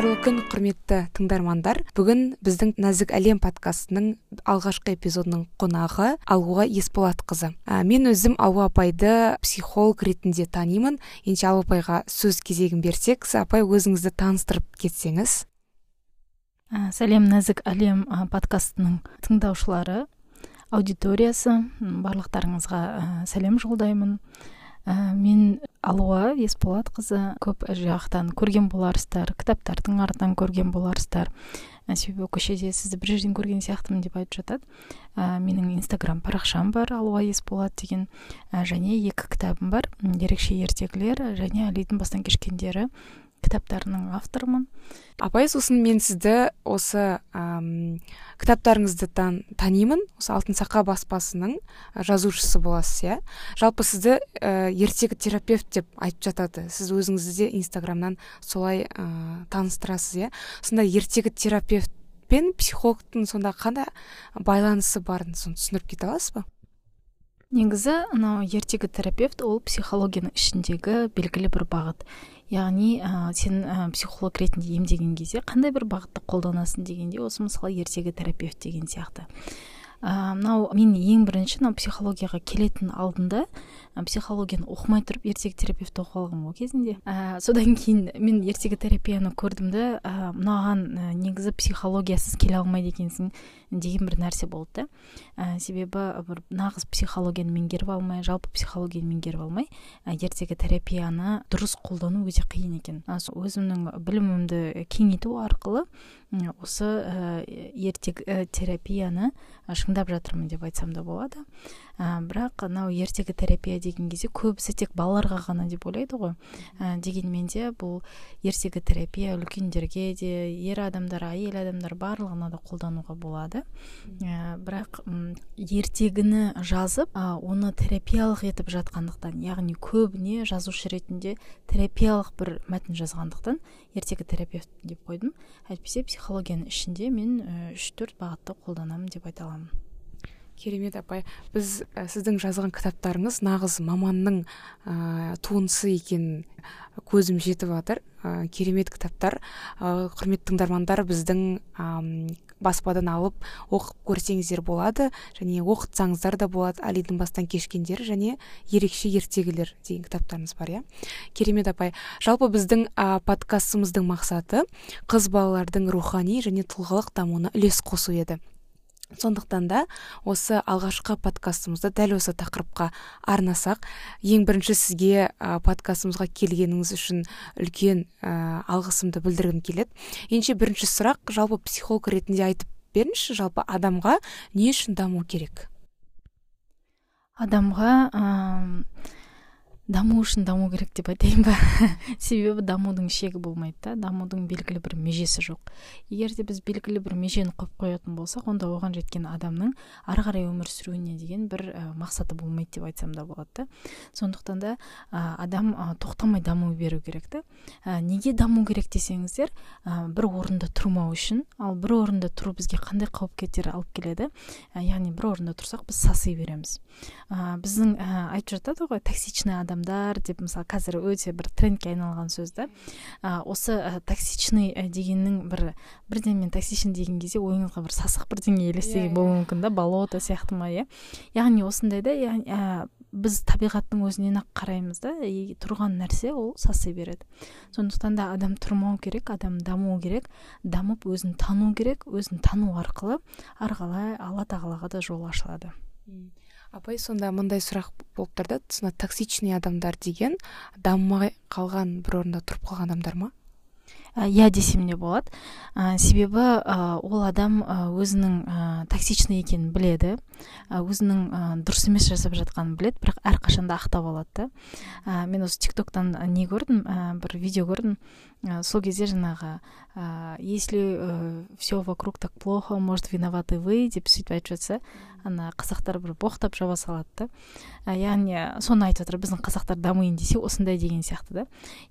қайырлы күн құрметті тыңдармандар. Бүгін біздің нәзік әлем подкастының алғашқы эпизодының қонағы алуа есболатқызы. Ә, мен өзім алуа апайды психолог ретінде танимын. Ендеше алуа апайға сөз кезегін берсек сіз апай өзіңізді таныстырып кетсеңіз. Ә, сәлем нәзік әлем подкастының тыңдаушылары аудиториясы. Барлықтарыңызға сәлем жолдаймын. Ә, мен алуа есболатқызы көп жақтан көрген боларсыздар кітаптардың артынан көрген боларсыздар. Ә, себебі көшеде сізді бір жерден көрген сияқтымын деп айтып жатады. Ә, менің инстаграм парақшам бар алуа есболат деген. Ә, және екі кітабым бар. Ерекше ертегілер және әлидің бастан кешкендері. Кітаптарының авторымын. Апай сосын мен сізді осы әм, кітаптарыңызды тан, танимын. Осы алтын сақа баспасының жазушысы боласыз иә. Жалпы сізді ә, ертегі терапевт деп айтып жатады. Сіз өзіңізді де инстаграмнан солай ә, таныстырасыз иә. Сонда ертегі терапевт пен психологтың сонда қандай байланысы барын соны түсіндіріп кете аласыз ба? Негізі мынау ертегі терапевт ол психологияның ішіндегі белгілі бір бағыт. Яғни ә, сен ә, психолог ретінде емдеген кезде қандай бір бағытты қолданасың дегенде осы мысалы ертегі терапевт деген сияқты. Мынау мен ең бірінші мынау психологияға келетін алдында психологияны оқымай тұрып ертегі терапевт оқып алғанмын ғой кезінде. Ә, содан кейін мен ертегі терапияны көрдім да ә, мынаған ә, негізі психологиясыз келе алмайды екенсің. Деген бір нәрсе болды. Да ә, себебі бір нағыз психологияны меңгеріп алмай жалпы психологияны меңгеріп алмай ертегі терапияны дұрыс қолдану өте қиын екен. Өзімнің білімімді кеңейту арқылы осы ертегі терапияны шыңдап жатырмын деп айтсам да болады. Ә, бірақ мынау ертегі терапия деген кезде көбісі тек балаларға ғана деп ойлайды ғой. Ә, дегенмен де бұл ертегі терапия үлкендерге де ер адамдар әйел адамдар барлығына да қолдануға болады. Ә, бірақ ертегіні жазып ә, оны терапиялық етіп жатқандықтан яғни көбіне жазушы ретінде терапиялық бір мәтін жазғандықтан ертегі терапевт деп қойдым. Әйтпесе психологияның ішінде мен үш төрт бағытты қолданамын деп айта аламын. Керемет апай. Біз ә, сіздің жазған кітаптарыңыз нағыз маманның ә, туындысы екенін көзім жетіп жатыр ә, керемет кітаптар. Ә, құрметті тыңдармандар біздің ә, баспадан алып оқып көрсеңіздер болады және оқытсаңыздар да болады. Әлидің бастан кешкендері және ерекше ертегілер деген кітаптарыңыз бар иә? Керемет апай. Жалпы біздің ә, подкастымыздың мақсаты қыз балалардың рухани және тұлғалық дамуына үлес қосу еді. Сондықтан да осы алғашқы подкастымызды дәл осы тақырыпқа арнасақ ең бірінші сізге ә, подкастымызға келгеніңіз үшін үлкен ә, алғысымды білдіргім келеді. Ендеше бірінші сұрақ жалпы психолог ретінде айтып беріңізші жалпы адамға не үшін даму керек? Адамға даму үшін даму керек деп айтайын ба? Себебі дамудың шегі болмайды да дамудың белгілі бір межесі жоқ. Егер де біз белгілі бір межені қойып қоятын болсақ онда оған жеткен адамның ары қарай өмір сүруіне деген бір ә, мақсаты болмайды деп айтсам да болады да. Сондықтан да ә, адам ә, тоқтамай даму беру керек та. Ә, неге даму керек десеңіздер ә, бір орында тұрмау үшін. Ал бір орында тұру бізге қандай қауіп қатер алып келеді? Яғни бір орында тұрсақ біз саси береміз. Біздің айтып жатады ғой токсичный адам адамдар деп мысалы қазір өте бір трендке айналған сөз да. Ә, осы ә, токсичный дегеннің бір бірден мен токсичный деген кезде ойыңызға бір сасық бірдеңе елестеген yeah, болуы мүмкін да болото сияқты ма иә? Яғни осындай да яғни ә, біз табиғаттың өзінен ақ қараймыз да и тұрған нәрсе ол саси береді. Сондықтан да адам тұрмау керек адам даму керек дамып өзін тану керек өзін тану арқылы ары қарай алла тағалаға да жол ашылады. Апай сонда мындай сұрақ болып тұр да сонда токсичный адамдар деген дамымай қалған бір орында тұрып қалған адамдар ма? Иә ә, десем де болады. Ә, себебі ә, ол адам ә, өзінің ә, токсичный екенін біледі. Ә, өзінің ә, дұрыс емес жасап жатқанын біледі бірақ әрқашанда ақтап алады да. Ә, мен осы тик токтан не көрдім ә, бір видео көрдім. Сол кезде жаңағы ә, если ә, все вокруг так плохо может виноваты вы? деп сөйтіп айтып жатса ана қазақтар бір боқтап жаба салады да. Ә, яғни соны айтып жатыр біздің қазақтар дамиын десе осындай деген сияқты да.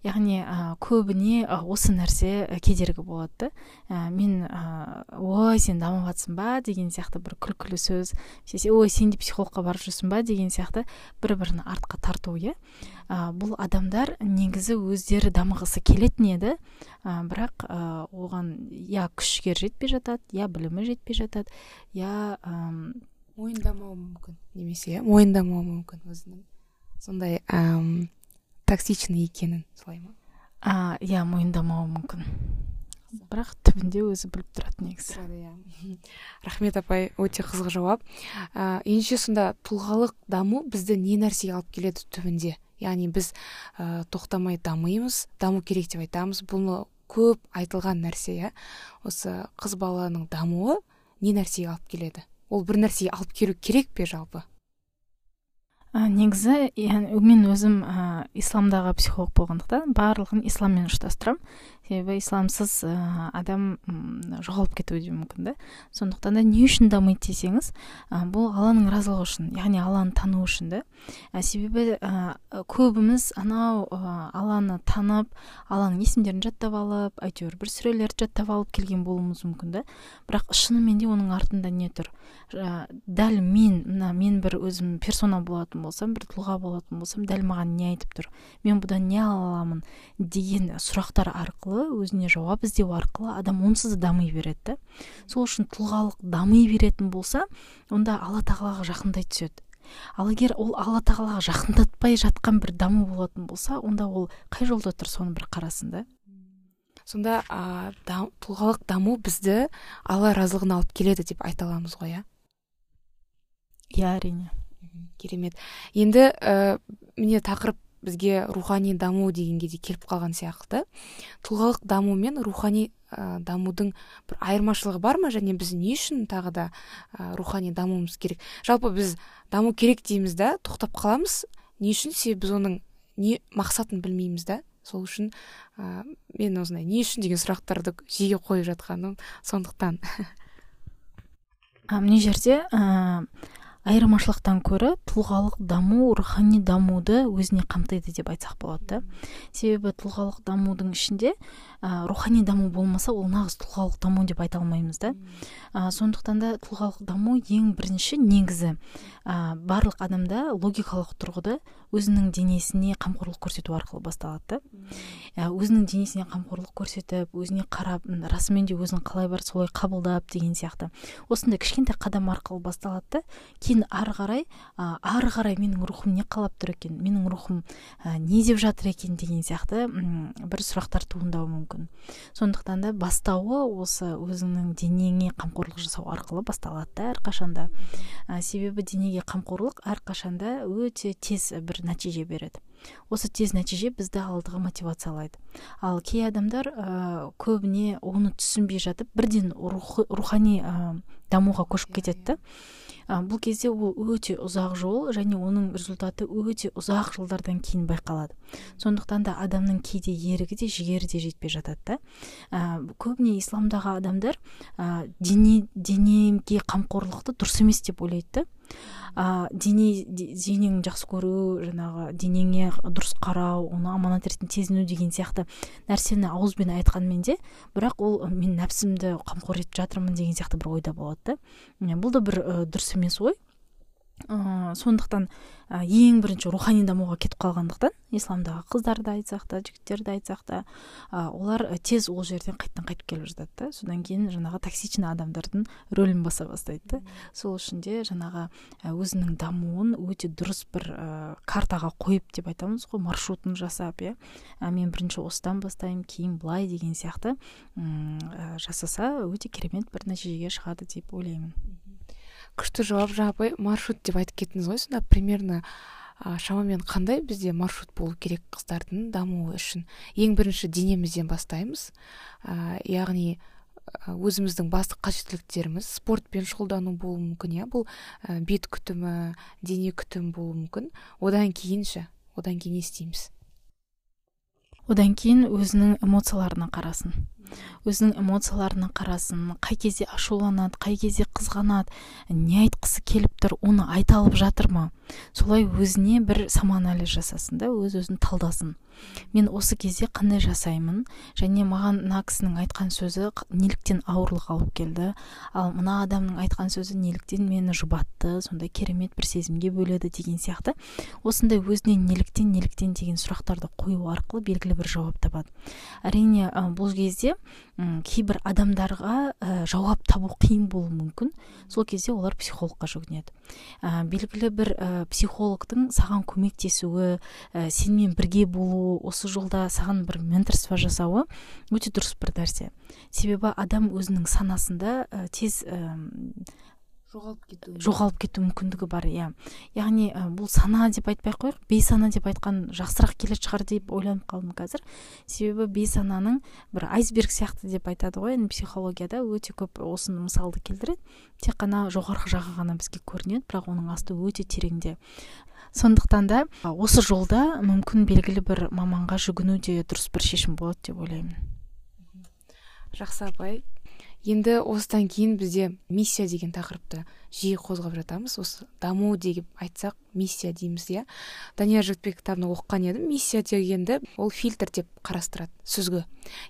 Яғни ә, көбіне ә, осы нәрсе кедергі болады да. Мен ә, ой сен дамып жатрсың ба? деген сияқты бір күлкілі сөз ой сен де психологқа барып жүрсің ба? деген сияқты бір бірін артқа тарту иә. Бұл адамдар негізі өздері дамығысы келетін еді ә, бірақ ә, оған я күш жігері жетпей жатады я білімі жетпей жатады я мойындамауы мүмкін немесе иә мойындамауы мүмкін өзінің сондай әм, токсичный екенін солай ма? А иә мойындамауы мүмкін. Бірақ түбінде өзі біліп тұрады негізі. Иә. Рахмет апай. Өте қызық жауап. Ә, ендеше сонда тұлғалық даму бізді не нәрсеге алып келеді түбінде? Яғни біз ә, тоқтамай дамимыз даму керек деп айтамыз. Бұны көп айтылған нәрсе иә. Осы қыз баланың дамуы не нәрсеге алып келеді? Ол бір нәрсеге алып келу керек пе жалпы? Ә, негізі мен өзім ә, исламдағы психолог болғандықтан барлығын исламмен ұштастырамын. Себебі исламсыз ә, адам жоғалып кетуі де мүмкін да. Сондықтан да не үшін дамиды десеңіз ә, бұл алланың разылығы үшін яғни алланы тану үшін да. Ә, себебі ә, көбіміз анау алланы танып алланың есімдерін жаттап алып әйтеуір бір сүрелерді жаттап алып келген болуымыз мүмкін да. Бірақ шынымен де оның артында не тұр? Дәл мен мына мен бір өзім персона болатын болсам бір тұлға болатын болсам дәл маған не айтып тұр? Мен бұдан не ала аламын? деген сұрақтар арқылы өзіне жауап іздеу арқылы адам онсыз да дами береді да. Сол үшін тұлғалық дами беретін болса онда алла тағалаға жақындай түседі. Ал егер ол алла тағалаға жақындатпай жатқан бір даму болатын болса онда ол қай жолда тұр соны бір қарасын да. Сонда ә, тұлғалық даму бізді алла разылығына алып келеді деп айта аламыз ғой иә? Иә әрине. Керемет. Енді ә, міне тақырып бізге рухани даму дегенге де келіп қалған сияқты. Тұлғалық даму мен рухани ә, дамудың бір айырмашылығы бар ма? Және біз не үшін тағы да ә, рухани дамуымыз керек? Жалпы біз даму керек дейміз да тоқтап қаламыз. Не үшін? Себебі біз оның не мақсатын білмейміз да. Сол үшін ә, мен осындай не үшін деген сұрақтарды жиі қойып жатқаным сондықтан. Мына жерде айырмашылықтан көрі тұлғалық даму рухани дамуды өзіне қамтиды деп айтсақ болады да. Себебі тұлғалық дамудың ішінде ә, рухани даму болмаса ол нағыз тұлғалық даму деп айта алмаймыз да. Ә, сондықтан да тұлғалық даму ең бірінші негізі. Ә, барлық адамда логикалық тұрғыда өзінің денесіне қамқорлық көрсету арқылы басталады да. Өзінің денесіне қамқорлық көрсетіп өзіне қарап расымен де өзің қалай бар солай қабылдап деген сияқты. Осындай кішкентай қадам арқылы басталады да кейін ары қарай ә, ары қарай менің рухым не қалап тұр екен менің рухым ә, не деп жатыр екен деген сияқты бір сұрақтар туындауы мүмкін. Сондықтан да бастауы осы өзіңнің денеңе қамқорлық жасау арқылы басталады да әрқашанда. Ә, себебі денеге қамқорлық әрқашанда өте тез бір нәтиже береді. Осы тез нәтиже бізді алдыға мотивациялайды. Ал кей адамдар ә, көбіне оны түсінбей жатып бірден рухани ә, дамуға көшіп кетеді да. бұл кезде ол өте ұзақ жол және оның результаты өте ұзақ жылдардан кейін байқалады. Сондықтан да адамның кейде ерігі де жігері де жетпей жатады да. Ә, көбіне исламдағы адамдар ә, дене денеге қамқорлықты дұрыс емес деп ойлайды да. Ә, дене жақсы көру жаңағы денеңе дұрыс қарау оны аманат ретінде сезіну деген сияқты нәрсені ауызбен айтқанмен де бірақ ол мен нәпсімді қамқор етіп жатырмын деген сияқты бір ойда болады да. Бұл да бір дұрыс емес ой. Ә, сондықтан ә, ең бірінші рухани дамуға кетіп қалғандықтан исламдағы қыздарды айтсақ та жігіттерді айтсақ та ә, олар тез ол жерден қайтадан қайтып келіп жатады да. Содан кейін жаңағы токсичный адамдардың рөлін баса бастайды да. Сол үшін де жаңағы өзінің дамуын өте дұрыс бір ә, картаға қойып деп айтамыз ғой маршрутын жасап иә. Мен бірінші осыдан бастаймын кейін былай деген сияқты ә, жасаса өте керемет бір нәтижеге шығады деп ойлаймын. Күшті жауап жалпы маршрут деп айтып кеттіңіз ғой сонда. Примерно ә, шамамен қандай бізде маршрут болу керек қыздардың дамуы үшін? Ең бірінші денемізден бастаймыз. Ә, яғни өзіміздің басты қажеттіліктеріміз спортпен шұғылдану болуы мүмкін иә? Бұл ә, бет күтімі дене күтімі болуы мүмкін. Одан кейін ше одан кейін не істейміз? Одан кейін өзінің эмоцияларына қарасын. Өзінің эмоцияларына қарасын қай кезде ашуланады қай кезде қызғанады не айтқысы келіп тұр оны айта алып жатыр ма? Солай өзіне бір самоанализ жасасын да өз өзін талдасын. Мен осы кезде қандай жасаймын? Және маған мына кісінің айтқан сөзі неліктен ауырлық алып келді. Ал мына адамның айтқан сөзі неліктен мені жұбатты сондай керемет бір сезімге бөледі деген сияқты. Осындай өзіне неліктен неліктен деген сұрақтарды қою арқылы белгілі бір жауап табады. Әрине бұл кезде кейбір адамдарға ә, жауап табу қиын болуы мүмкін. Сол кезде олар психологқа жүгінеді. Ә, белгілі бір ә, психологтың саған көмектесуі ә, сенімен бірге болуы осы жолда саған бір менторство жасауы өте дұрыс бір нәрсе. Себебі адам өзінің санасында тез жоғалып кету жоғалып кету мүмкіндігі бар иә. Яғни бұл сана деп айтпай ақ қояйық бейсана деп айтқан жақсырақ келетін шығар деп ойланып қалдым қазір. Себебі бейсананың бір айсберг сияқты деп айтады ғой енді психологияда өте көп осыны мысалды келтіреді. Тек қана жоғарғы жағы ғана бізге көрінеді бірақ оның асты өте тереңде. Сондықтан да осы жолда мүмкін белгілі бір маманға жүгіну де дұрыс бір шешім болады деп ойлаймын. Жақсы апай. Енді осыдан кейін бізде миссия деген тақырыпты жиі қозғап жатамыз. Осы даму деп айтсақ миссия дейміз иә. Данияр жігітбек кітабын оқыған едім. Миссия дегенді ол фильтр деп қарастырады сүзгі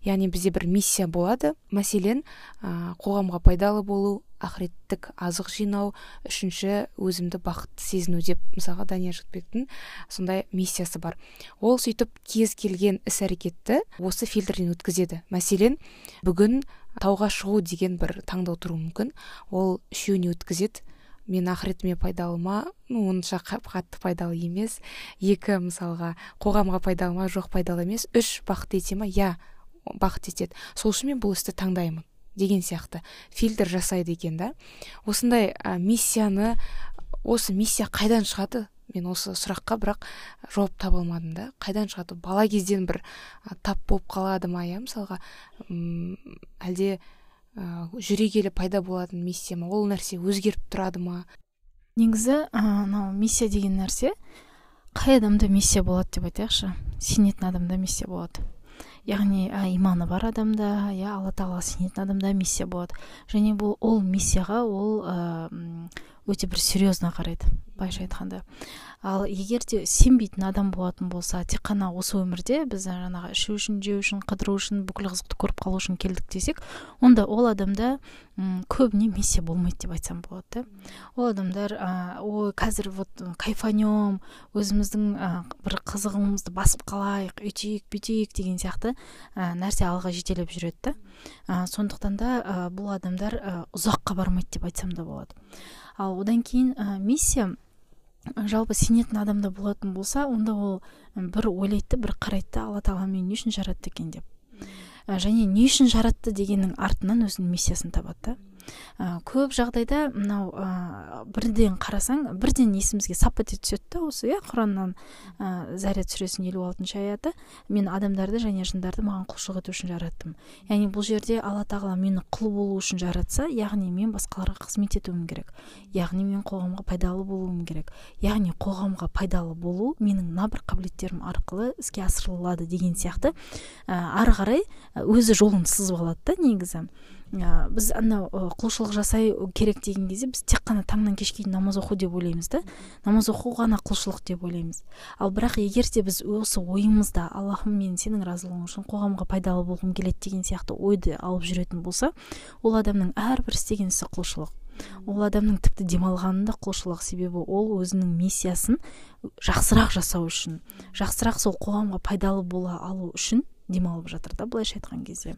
яғни бізде бір миссия болады. Мәселен ә, қоғамға пайдалы болу ақыреттік азық жинау үшінші өзімді бақытты сезіну деп мысалға данияр жігітбектің сондай миссиясы бар. Ол сөйтіп кез келген іс әрекетті осы фильтрден өткізеді. Мәселен бүгін тауға шығу деген бір таңдау тұруы мүмкін. Ол үшеуіне өткізеді. Мен ақыретіме пайдалы ма ну онша қатты пайдалы емес. Екі мысалға қоғамға пайдалы ма жоқ пайдалы емес. Үш бақытты ете ма? Иә бақыт етеді. Сол үшін мен бұл істі таңдаймын деген сияқты. Фильтр жасайды екен да. Осындай ә, миссияны осы миссия қайдан шығады? Мен осы сұраққа бірақ жауап таба алмадым да. Қайдан шығады? Бала кезден бір тап болып қалады ма? Иә мысалға әлде ә, жүре келе пайда болатын миссия ма? Ол нәрсе өзгеріп тұрады ма? Негізі мынау миссия деген нәрсе қай адамда миссия болады деп айтайықшы? Сенетін адамда миссия болады. Яғни ә, иманы бар адамда иә алла тағалаға сенетін адамда миссия болады. Және бұл ол миссияға ол өте бір серьезно қарайды былайша айтқанда. Ал егер де сенбейтін адам болатын болса тек қана осы өмірде біз жаңағы ішу үшін жеу үшін қыдыру үшін бүкіл қызықты көріп қалу үшін келдік десек онда ол адамда м көбіне миссия болмайды деп айтсам болады да. Ол адамдар ә, ой қазір вот кайфанем өзіміздің ә, бір қызығымызды басып қалайық үйтейік бүйтейік деген сияқты ә, нәрсе алға жетелеп жүреді да. Ә, сондықтан да ә, бұл адамдар ә, ұзаққа бармайды деп айтсам да болады. Ал одан кейін ә, миссия жалпы сенетін адамда болатын болса онда ол бір ойлайды бір қарайды да алла тағала мені не үшін жаратты екен? деп. Және не үшін жаратты? дегеннің артынан өзінің миссиясын табады да. Ә, көп жағдайда мынау ә, бірден қарасаң бірден есімізге сап ете түседі да осы иә құраннан ә, заряд сүресінің елу алтыншы аяты. Мен адамдарды және жындарды маған құлшылық ету үшін жараттым яғни бұл жерде алла тағала мені құл болу үшін жаратса яғни мен басқаларға қызмет етуім керек. Яғни мен қоғамға пайдалы болуым керек. Яғни қоғамға пайдалы болу менің мына бір қабілеттерім арқылы іске асырылады деген сияқты. Ә, ары қарай өзі жолын сызып алады да негізі. Ә, біз анау құлшылық жасай керек деген кезде біз тек қана таңнан кешке дейін намаз оқу деп ойлаймыз да. Намаз оқу ғана құлшылық деп ойлаймыз. Ал бірақ егер де біз осы ойымызда аллахым мен сенің разылығың үшін қоғамға пайдалы болғым келеді деген сияқты ойды алып жүретін болса ол адамның әрбір істеген ісі құлшылық. Ол адамның тіпті демалғаны да құлшылық себебі ол өзінің миссиясын жақсырақ жасау үшін жақсырақ сол қоғамға пайдалы бола алу үшін демалып жатыр да былайша айтқан кезде.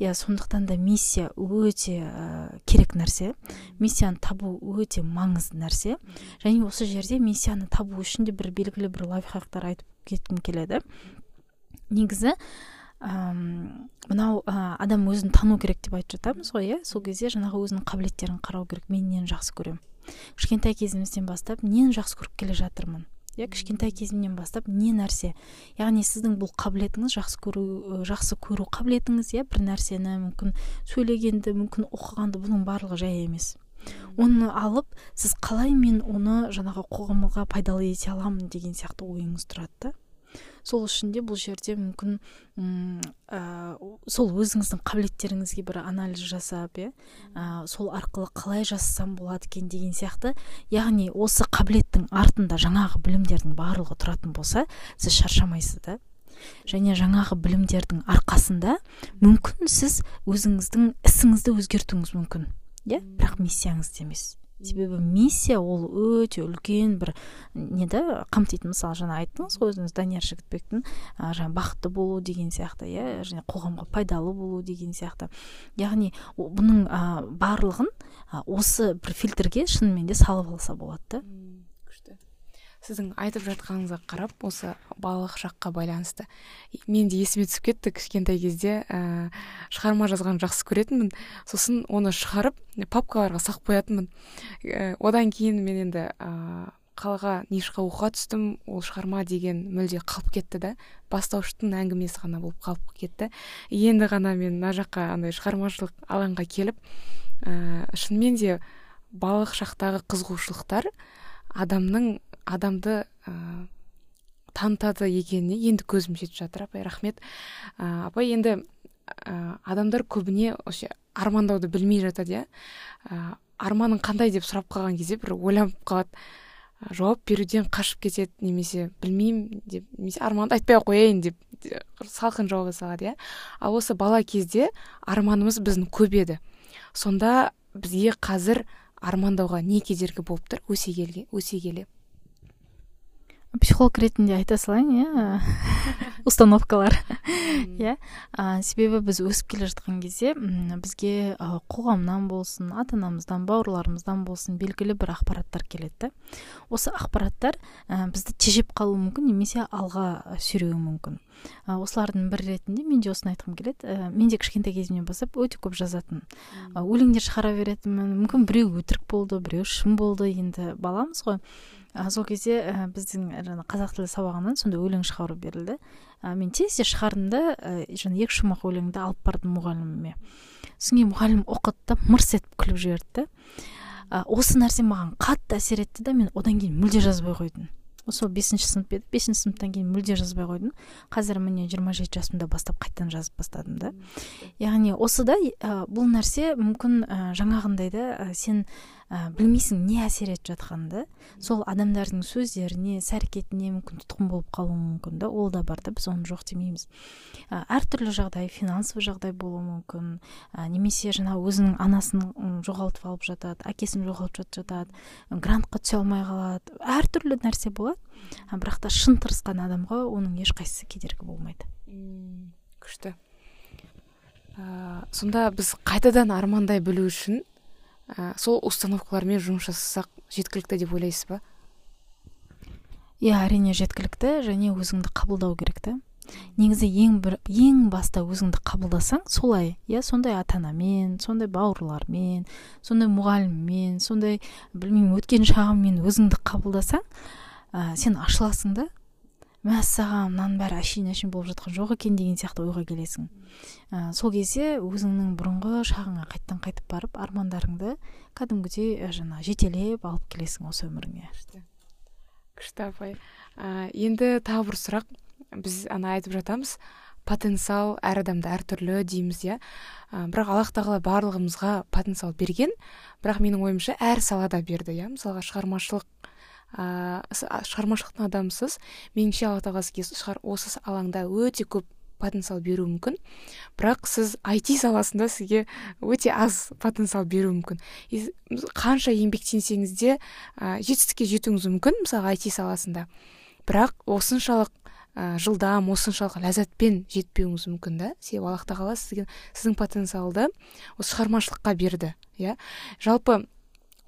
Иә сондықтан да миссия өте ә, керек нәрсе. Миссияны табу өте маңызды нәрсе. Және осы жерде миссияны табу үшін де бір белгілі бір лайфхактар айтып кеткім келеді. Негізі әм, мынау ә, адам өзін тану керек деп айтып жатамыз ғой иә? Сол кезде жаңағы өзінің қабілеттерін қарау керек. Мен нені жақсы көремін? Кішкентай кезімізден бастап нені жақсы көріп келе жатырмын? Иә кішкентай кезімнен бастап не нәрсе яғни сіздің бұл қабілетіңіз жақсы көру жақсы көру қабілетіңіз иә бір нәрсені мүмкін сөйлегенді мүмкін оқығанды бұның барлығы жай емес. Оны алып сіз қалай мен оны жаңағы қоғамға пайдалы ете аламын деген сияқты ойыңыз тұрады да? Сол үшін де бұл жерде мүмкін ә, сол өзіңіздің қабілеттеріңізге бір анализ жасап иә ә, сол арқылы қалай жасасам болады екен деген сияқты. Яғни осы қабілеттің артында жаңағы білімдердің барлығы тұратын болса сіз шаршамайсыз да. Және жаңағы білімдердің арқасында мүмкін сіз өзіңіздің ісіңізді өзгертуіңіз мүмкін иә. Бірақ миссияңызды емес себебі миссия ол өте үлкен бір неді қамтитын мысалы жаңа айттыңыз ғой өзіңіз данияр жігітбектің ә, бақытты болу деген сияқты иә және қоғамға пайдалы болу деген сияқты. Яғни бұның ә, барлығын ә, осы бір фильтрге шынымен де салып алса болады да. Сіздің айтып жатқаныңызға қарап осы балалық шаққа байланысты. Мен де есіме түсіп кетті кішкентай кезде ә, шығарма жазған жақсы көретінмін. Сосын оны шығарып папкаларға салып қоятынмын. Ә, одан кейін мен енді ә, қалаға нишқа оқуға түстім. Ол шығарма деген мүлде қалып кетті да. Бастауыштың әңгімесі ғана болып қалып кетті. Енді ғана мен мына жаққа андай шығармашылық алаңға келіп ә, шынымен де балалық шақтағы қызығушылықтар адамның адамды ә, танытады екеніне енді көзім жетіп жатыр апай рахмет. Ә, апай енді ә, адамдар көбіне вообще армандауды білмей жатады иә. Ә, арманың қандай деп сұрап қалған кезде бір ойланып қалады. Жауап беруден қашып кетеді немесе білмеймін деп немесе арманды айтпай ақ қояйын деп салқын жауап салады иә. Ал осы бала кезде арманымыз біздің көп еді. Сонда бізге қазір армандауға не кедергі болып тұр? Өсе келе. Психолог ретінде айта салайын иә. Установкалар. Иә. Себебі біз өсіп келе жатқан кезде бізге қоғамнан болсын ата анамыздан бауырларымыздан болсын белгілі бір ақпараттар келеді осы ақпараттар бізді тежеп қалуы мүмкін немесе алға сүйреуі мүмкін. Осылардың бірі ретінде мен де осыны айтқым келеді. Ә, мен де кішкентай кезімнен бастап өте көп жазатын. Өлеңдер шығара беретінмін. Мүмкін біреу өтірік болды біреу шын болды енді баламыз ғой. Сол кезде ә, біздің жаңа қазақ тілі сабағынан сондай өлең шығару берілді. Ә, мен тез тез шығардым да ә, жаңа екі шумақ өлеңді алып бардым мұғаліміме. Содан кейін мұғалім оқыды да мырс етіп күліп жіберді да. Осы нәрсе маған қатты әсер етті да мен одан кейін мүлде жазбай қойдым. Сол бесінші сынып еді. Бесінші сыныптан кейін мүлде жазбай қойдым. Қазір міне жиырма жеті жасымда бастап қайтадан жазып бастадым да. Яғни осыда ә, бұл нәрсе мүмкін ә, жаңағындай да ә, сен ә, білмейсің не әсер етіп жатқанды. Сол адамдардың сөздеріне іс әрекетіне мүмкін тұтқын болып қалуы мүмкін да ол да бар да біз оны жоқ демейміз. Ә, әртүрлі жағдай финансовый жағдай болуы мүмкін ә, немесе жаңа өзінің анасын жоғалтып алып жатады әкесін жоғалтып жатады грантқа түсе алмай қалады әртүрлі нәрсе болады. Ә, бірақ та шын тырысқан адамға оның ешқайсысы кедергі болмайды. Күшті. Ә, сонда біз қайтадан армандай білу үшін ә, сол установкалармен жұмыс жасасақ жеткілікті деп ойлайсыз ба? Иә әрине жеткілікті және өзіңді қабылдау керек та негізі ең бір ең баста өзіңді қабылдасаң солай иә сондай ата анамен сондай бауырлармен сондай мұғаліммен сондай білмеймін өткен шағыңмен өзіңді қабылдасаң ә, сен ашыласың да. Мәссаған мынаның бәрі әшейін әшейін болып жатқан жоқ екен деген сияқты ойға келесің. Ә, сол кезде өзіңнің бұрынғы шағыңа қайттан қайтып барып армандарыңды кәдімгідей ә, жаңа жетелеп алып келесің осы өміріңе. Күшті апай. Ә, енді тағы бір сұрақ. Біз ана айтып жатамыз потенциал әр адамда әртүрлі дейміз иә. Ә, бірақ аллах тағала барлығымызға потенциал берген. Бірақ менің ойымша әр салада берді иә. Мысалға шығармашылық ыыы шығармашылықтың адамысыз. Меніңше алла тағала сізге осы алаңда өте көп потенциал беруі мүмкін. Бірақ сіз IT саласында сізге өте аз потенциал беруі мүмкін. Қанша еңбектенсеңіз де ә, жетістікке жетуіңіз мүмкін мысалы IT саласында. Бірақ осыншалық ә, жылдам осыншалық ләззатпен жетпеуіңіз мүмкін да. Себебі аллах тағала сізге сіздің потенциалды осы шығармашылыққа берді иә. Жалпы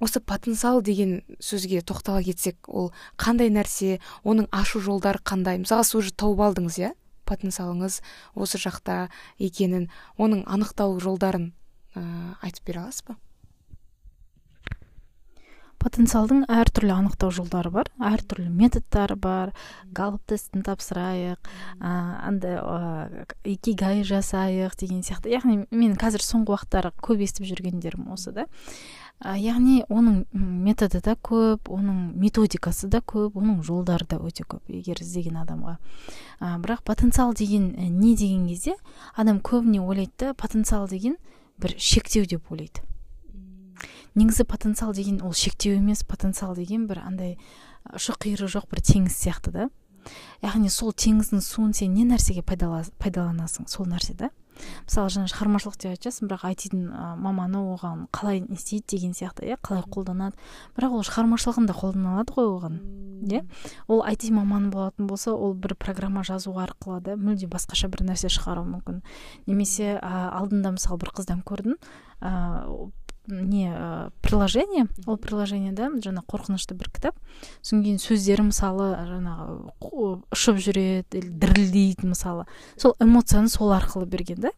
осы потенциал деген сөзге тоқтала кетсек ол қандай нәрсе оның ашу жолдары қандай? Мысалы сіз уже тауып алдыңыз иә? Потенциалыңыз осы жақта екенін оның анықталу жолдарын ә, айтып бере аласыз ба? Потенциалдың әртүрлі анықтау жолдары бар әртүрлі методтары бар галлоп тестін тапсырайық ә, андай икигай жасайық деген сияқты. Яғни мен қазір соңғы уақыттары көп естіп жүргендерім осы да. Яғни оның методы да көп оның методикасы да көп оның жолдары да өте көп егер іздеген адамға. Ә, бірақ потенциал деген не деген кезде адам көбіне ойлайды да потенциал деген бір шектеу деп ойлайды. Негізі потенциал деген ол шектеу емес потенциал деген бір андай ұшы қиыры жоқ бір теңіз сияқты да. Яғни сол теңіздің суын сен не нәрсеге пайдаланасың сол нәрсе да? Мысалы жаңа шығармашылық деп айтып бірақ айтидың маманы оған қалай не істейді деген сияқты иә қалай қолданады. Бірақ ол шығармашылығында қолдана алады ғой оған иә. Ол айти маманы болатын болса ол бір программа жазу арқылы да мүлде басқаша бір нәрсе шығаруы мүмкін. Немесе ә, алдында мысалы бір қыздан көрдім ә, не ә, приложение ол приложениеда жаңа қорқынышты бір кітап. Содан кейін сөздері мысалы жаңағы ұшып жүреді или дірілдейді мысалы. Сол эмоцияны сол арқылы берген да.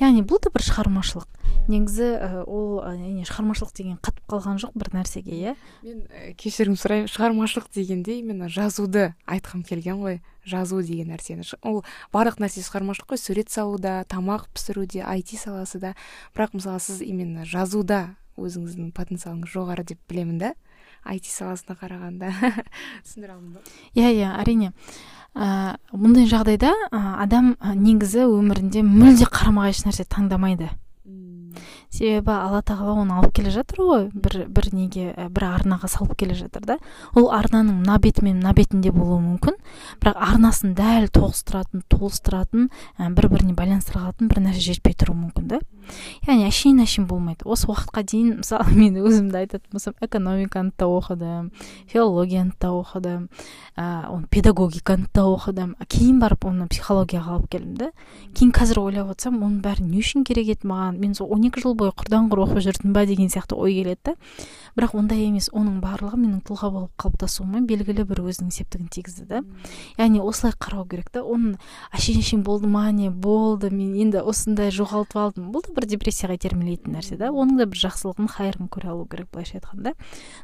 Яғни бұл да бір шығармашылық. Негізі ә, ол шығармашылық деген қатып қалған жоқ бір нәрсеге иә? Мен кешірім сұраймын. Шығармашылық дегенде именно жазуды айтқым келген ғой. Жазу деген нәрсені. Ол барлық нәрсе шығармашылық қой. Сурет салуда тамақ пісіруде айти саласы да. Бірақ мысалы сіз именно жазуда өзіңіздің потенциалыңыз жоғары деп білемін да. Айти саласына қарағанда. Түсіндіре алдым ба иә иә әрине. Ә, мұндай жағдайда адам негізі өмірінде мүлде қарама қайшы нәрсе таңдамайды. Себебі алла тағала оны алып келе жатыр ғой. Бір бір неге бір арнаға салып келе жатыр да. Ол арнаның мына беті мен мына бетінде болуы мүмкін. Бірақ арнасын дәл тоғыстыратын толыстыратын бір біріне байланыстыратын бір нәрсе жетпей тұруы мүмкін да. Яғни әшейін әшейін болмайды. Осы уақытқа дейін мысалы мен өзімді айтатын болсам экономиканы да оқыдым филологияны да оқыдым ыыы педагогиканы да оқыдым. Кейін барып оны психологияға алып келдім да. Кейін қазір ойлап отырсам оның бәрі не үшін керек еді маған? Мен сол он екі жыл бойы құрдан құр оқып жүрдім ба деген сияқты ой келеді да. Бірақ ондай емес оның барлығы менің тұлға болып қалыптасуыма белгілі бір өзінің септігін тигізді да. Яғни осылай қарау керек та оның әшейін әшейін болды ма не болды мен енді осындай жоғалтып алдым. Бұл да бір депрессияға итермелейтін нәрсе да оның да бір жақсылығын хайырын көре алу керек былайша айтқанда.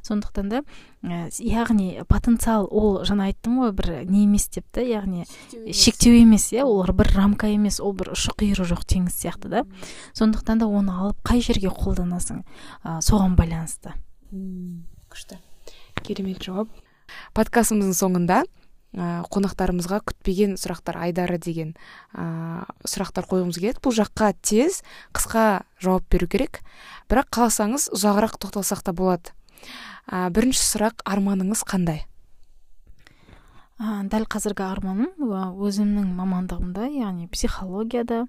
Сондықтан да ә, яғни потенциал ол жаңа айттым ғой бір не емес деп та яғни шектеу емес. иә ол бір рамка емес ол бір ұшы қиыры жоқ теңіз сияқты да. Сондықтан да оны алып қай жерге қолданасың? Ә, соған байланысты. Күшті. Керемет жауап. Подкастымыздың соңында ә, қонақтарымызға күтпеген сұрақтар айдары деген ә, сұрақтар қойғымыз келеді. Бұл жаққа тез қысқа жауап беру керек. Бірақ қаласаңыз ұзағырақ тоқталсақ та болады. Ә, бірінші сұрақ арманыңыз қандай? Ә, дәл қазіргі арманым өзімнің мамандығымда яғни психологияда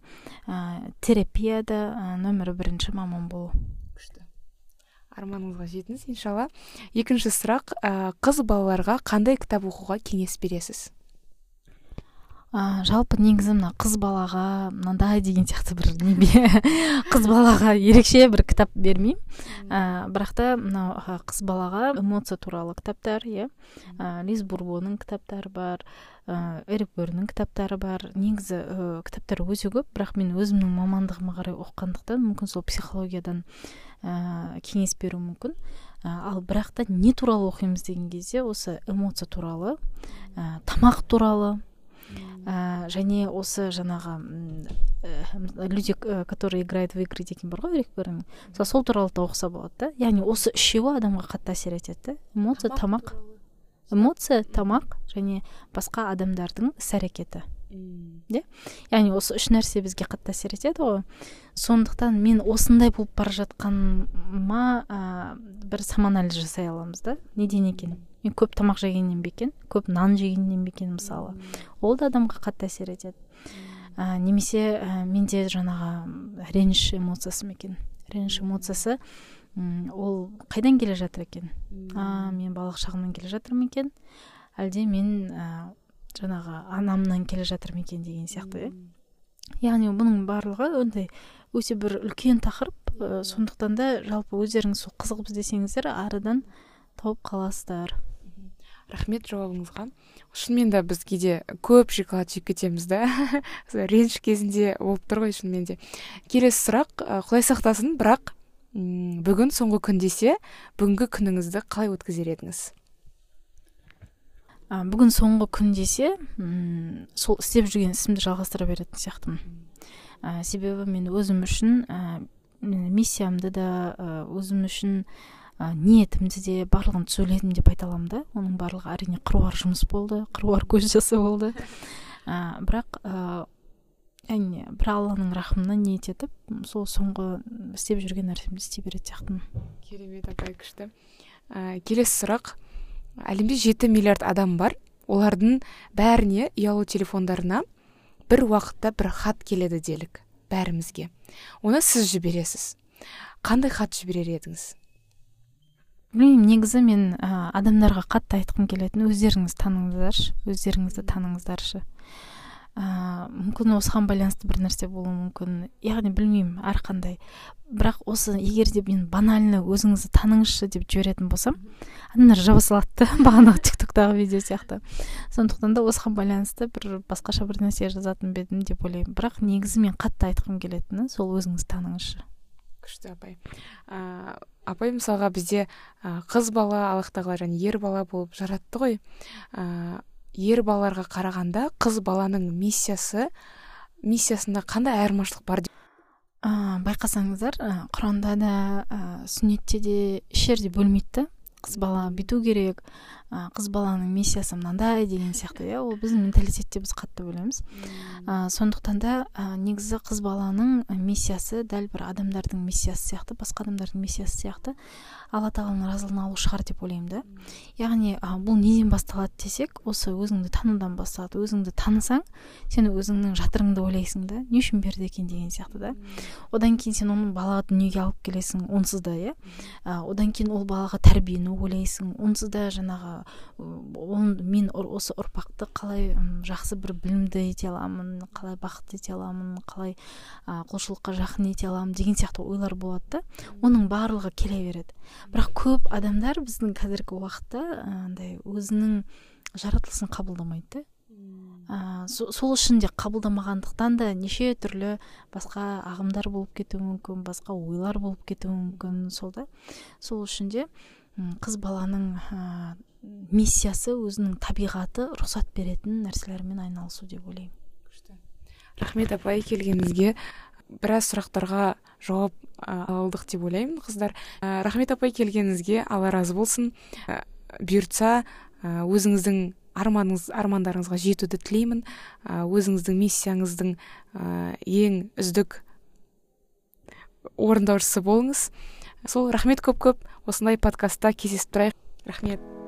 ә, терапияда ә, нөмірі бірінші маман болу. Күшті. Арманыңызға жетіңіз иншалла. Екінші сұрақ ә, қыз балаларға қандай кітап оқуға кеңес бересіз? Ә, жалпы негізі мына қыз балаға мынандай деген сияқты бір қыз балаға ерекше бір кітап бермеймін. Ә, бірақ та мынау қыз балаға эмоция туралы кітаптар иә. Ә, лиз бурбоның кітаптары бар ә, эрик бөрнің кітаптары бар. Негізі ә, кітаптар өте көп бірақ мен өзімнің мамандығыма қарай оқығандықтан мүмкін сол психологиядан ә, кеңес беру мүмкін. Ә, ал бірақ та не туралы оқимыз деген кезде осы эмоция туралы ә, тамақ туралы ә, және осы жаңағы ә, люди которые играют в игры деген бар ғой мысалы сол туралы да оқыса болады да. Яғни осы үшеуі адамға қатты әсер етеді да. Эмоция тамақ эмоция тамақ және басқа адамдардың іс әрекеті. Иә яғни осы үш нәрсе бізге қатты әсер етеді ғой. Сондықтан мен осындай болып бара жатқаныма ә, бір самоанализ жасай аламыз да. Неден екен? Мен көп тамақ жегеннен бе екен? Көп нан жегеннен бе екен мысалы? Ол да адамға қатты әсер етеді. Ә, немесе ә, менде жаңағы реніш эмоциясы ма екен? Реніш эмоциясы ол қайдан келе жатыр екен? А мен балалық шағымнан келе жатырмын екен? Әлде мен ә, жаңағы анамнан келе жатыр ма екен деген сияқты иә яғни бұның барлығы ондай өте бір үлкен тақырып. Ә, сондықтан да жалпы өздеріңіз сол қызығып іздесеңіздер арадан тауып қаласыздар. Рахмет жауабыңызға. Шынымен де біз кейде көп шоколад жеп кетеміз да. Реніш кезінде болып тұр ғой шынымен де. Келесі сұрақ құдай сақтасын бірақ бүгін соңғы күн десе бүгінгі күніңізді қалай өткізер едіңіз? Бүгін соңғы күн десе сол істеп жүрген ісімді жалғастыра беретін сияқтымын себебі мен өзім үшін ә, миссиямды да өзім үшін ә, ниетімді де барлығын түзуледім деп айта аламын да. Оның барлығы әрине қыруар жұмыс болды қыруар көз жасы болды. Ә, бірақ ә, әне бір алланың рахымына ниет етіп сол соңғы істеп жүрген нәрсемді істей беретін сияқтымын. Керемет апай күшті. Ә, келесі сұрақ. Әлемде жеті миллиард адам бар. Олардың бәріне ұялы телефондарына бір уақытта бір хат келеді делік бәрімізге. Оны сіз жібересіз. Қандай хат жіберер едіңіз? Білмеймін негізі мен ә, адамдарға қатты айтқым келетін. Өздеріңіз таныңыздаршы өздеріңізді таныңыздаршы. Ә, мүмкін осыған байланысты бір нәрсе болуы мүмкін. Яғни білмеймін әрқандай. Бірақ осы егер де мен банально өзіңізді таныңызшы деп жіберетін болсам адамдар жаба салады да бағанағы тик токтағы видео сияқты. Сондықтан да осыған байланысты бір басқаша бір нәрсе жазатын ба едім деп ойлаймын. Бірақ негізі мен қатты айтқым келетіні сол өзіңізді таныңызшы. Күшті апай. Ә, апай мысалға бізде қыз бала аллах тағала және ер бала болып жаратты ғой. Ә, ер балаларға қарағанда қыз баланың миссиясы миссиясында қандай айырмашылық бар ә, байқасаңыздар құранда да ә, сүннетте де еш жерде бөлмейді қыз бала бүйту керек қыз баланың миссиясы мынандай деген сияқты иә ол біздің менталитетте біз қатты бөлеміз. Ә, сондықтан да ә, негізі қыз баланың миссиясы дәл бір адамдардың миссиясы сияқты басқа адамдардың миссиясы сияқты алла тағаланың разылығын алу шығар деп ойлаймын да. Яғни ә, бұл неден басталады десек осы өзіңді танудан басталады өзіңді танысаң сен өзіңнің жатырыңды ойлайсың да не үшін берді екен деген сияқты да. Одан кейін сен оның балаға дүниеге алып келесің онсыз да иә. Одан кейін ол балаға тәрбиені ойлайсың. Онсыз да жаңағы он, мен осы ұрпақты қалай жақсы бір білімді ете аламын қалай бақытты ете аламын қалай ә, құлшылыққа жақын ете аламын деген сияқты ойлар болады да. Оның барлығы келе береді. Бірақ көп адамдар біздің қазіргі уақытта андай өзінің жаратылысын қабылдамайды да. Сол үшін де қабылдамағандықтан да неше түрлі басқа ағымдар болып кетуі мүмкін басқа ойлар болып кетуі мүмкін сол да. Сол үшін де қыз баланың ә, миссиясы өзінің табиғаты рұқсат беретін нәрселермен айналысу деп ойлаймын. Рахмет апай келгеніңізге. Біраз сұрақтарға жауап алдық деп ойлаймын қыздар. Ә, рахмет апай келгеніңізге. Алла разы болсын. Ә, бұйыртса өзіңіздің арманыңыз армандарыңызға жетуді тілеймін. Өзіңіздің миссияңыздың ең үздік орындаушысы болыңыз. Сол рахмет көп көп осындай подкастта кездесіп тұрайық. Рахмет